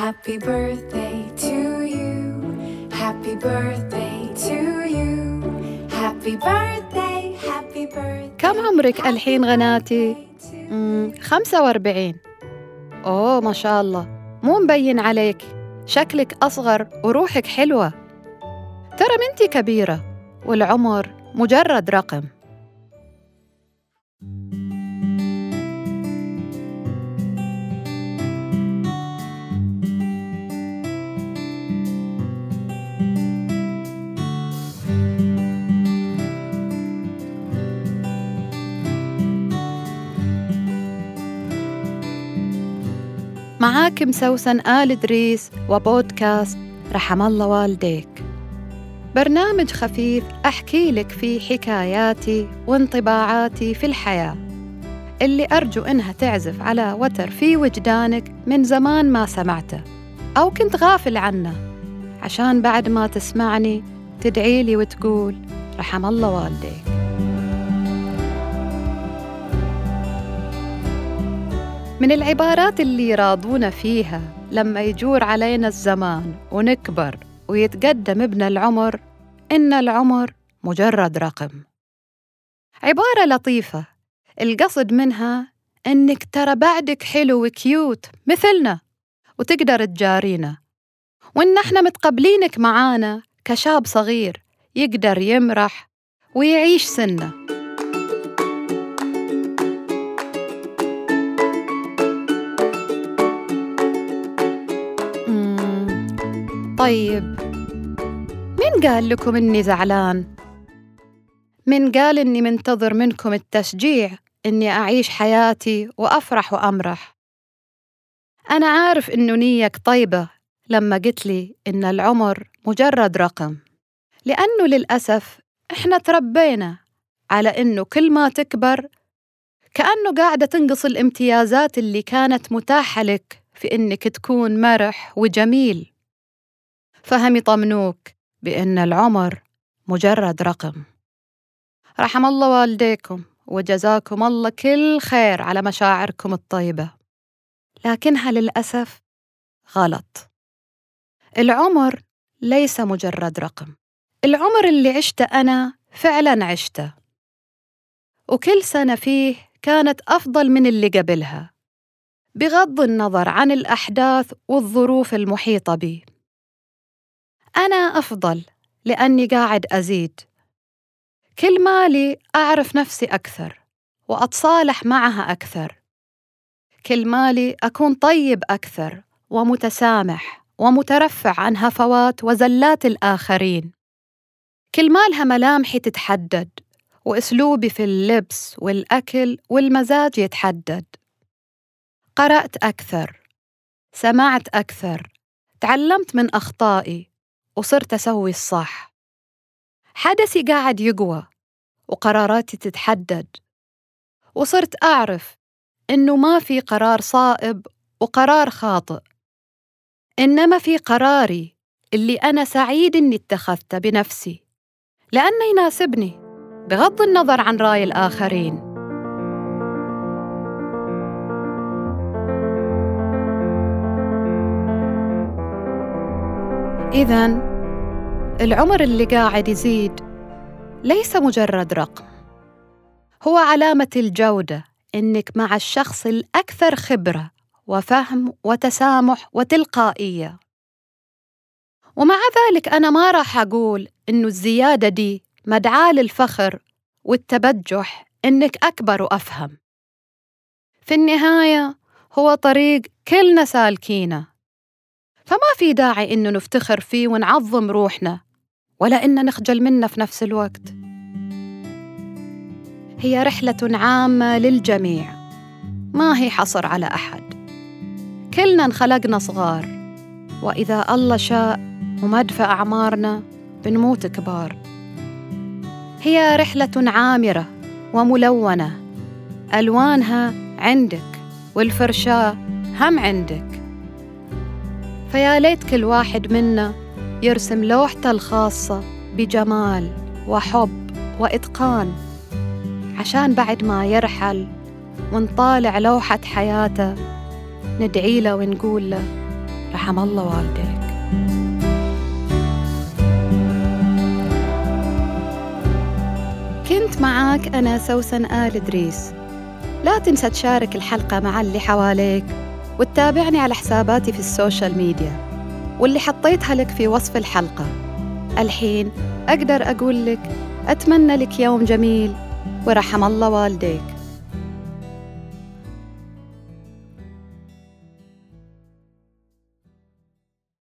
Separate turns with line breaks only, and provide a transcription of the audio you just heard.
Happy birthday to you. Happy birthday to you. Happy birthday, happy birthday.
كم عمرك الحين غناتي؟ مم، 45 أوه ما شاء الله مو مبين عليك شكلك أصغر وروحك حلوة ترى منتي كبيرة والعمر مجرد رقم معاك مسوسن آل إدريس وبودكاست رحم الله والديك. برنامج خفيف أحكي لك فيه حكاياتي وانطباعاتي في الحياة. اللي أرجو إنها تعزف على وتر في وجدانك من زمان ما سمعته. أو كنت غافل عنه. عشان بعد ما تسمعني تدعي لي وتقول رحم الله والديك. من العبارات اللي يراضونا فيها لما يجور علينا الزمان ونكبر ويتقدم ابن العمر إن العمر مجرد رقم. عبارة لطيفة القصد منها إنك ترى بعدك حلو وكيوت مثلنا وتقدر تجارينا وإن إحنا متقبلينك معانا كشاب صغير يقدر يمرح ويعيش سنة. طيب مين قال لكم إني زعلان؟ من قال إني منتظر منكم التشجيع إني أعيش حياتي وأفرح وأمرح؟ أنا عارف إنه نيك طيبة لما قلت لي إن العمر مجرد رقم لأنه للأسف إحنا تربينا على إنه كل ما تكبر كأنه قاعدة تنقص الامتيازات اللي كانت متاحة لك في إنك تكون مرح وجميل فهم يطمنوك بأن العمر مجرد رقم. رحم الله والديكم وجزاكم الله كل خير على مشاعركم الطيبة. لكنها للأسف غلط؟ العمر ليس مجرد رقم. العمر اللي عشته أنا فعلا عشته. وكل سنة فيه كانت أفضل من اللي قبلها بغض النظر عن الأحداث والظروف المحيطة بي. أنا أفضل لأني قاعد أزيد. كل مالي أعرف نفسي أكثر وأتصالح معها أكثر. كل مالي أكون طيب أكثر ومتسامح ومترفع عن هفوات وزلات الآخرين. كل مالها ملامحي تتحدد وأسلوبي في اللبس والأكل والمزاج يتحدد. قرأت أكثر سمعت أكثر تعلمت من أخطائي وصرت أسوي الصح. حدثي قاعد يقوى وقراراتي تتحدد. وصرت أعرف إنه ما في قرار صائب وقرار خاطئ. إنما في قراري اللي أنا سعيد إني اتخذته بنفسي لأنه يناسبني بغض النظر عن رأي الآخرين. إذا العمر اللي قاعد يزيد ليس مجرد رقم. هو علامة الجودة إنك مع الشخص الأكثر خبرة وفهم وتسامح وتلقائية. ومع ذلك أنا ما راح أقول إنه الزيادة دي مدعاة للفخر والتبجح إنك أكبر وأفهم. في النهاية هو طريق كلنا سالكينه. فما في داعي إنه نفتخر فيه ونعظم روحنا ولا إن نخجل منه في نفس الوقت. هي رحلة عامة للجميع ما هي حصر على أحد. كلنا انخلقنا صغار وإذا الله شاء ومدفع أعمارنا بنموت كبار. هي رحلة عامرة وملونة ألوانها عندك والفرشاة هم عندك. فيا ليت كل واحد منا يرسم لوحته الخاصة بجمال وحب وإتقان عشان بعد ما يرحل ونطالع لوحة حياته ندعي له ونقول له رحم الله والديك. كنت معاك أنا سوسن آل إدريس. لا تنسى تشارك الحلقة مع اللي حواليك. وتتابعني على حساباتي في ال social media. واللي حطيتها لك في وصف الحلقة. الحين أقدر أقول لك أتمنى لك يوم جميل. ورحم الله والديك.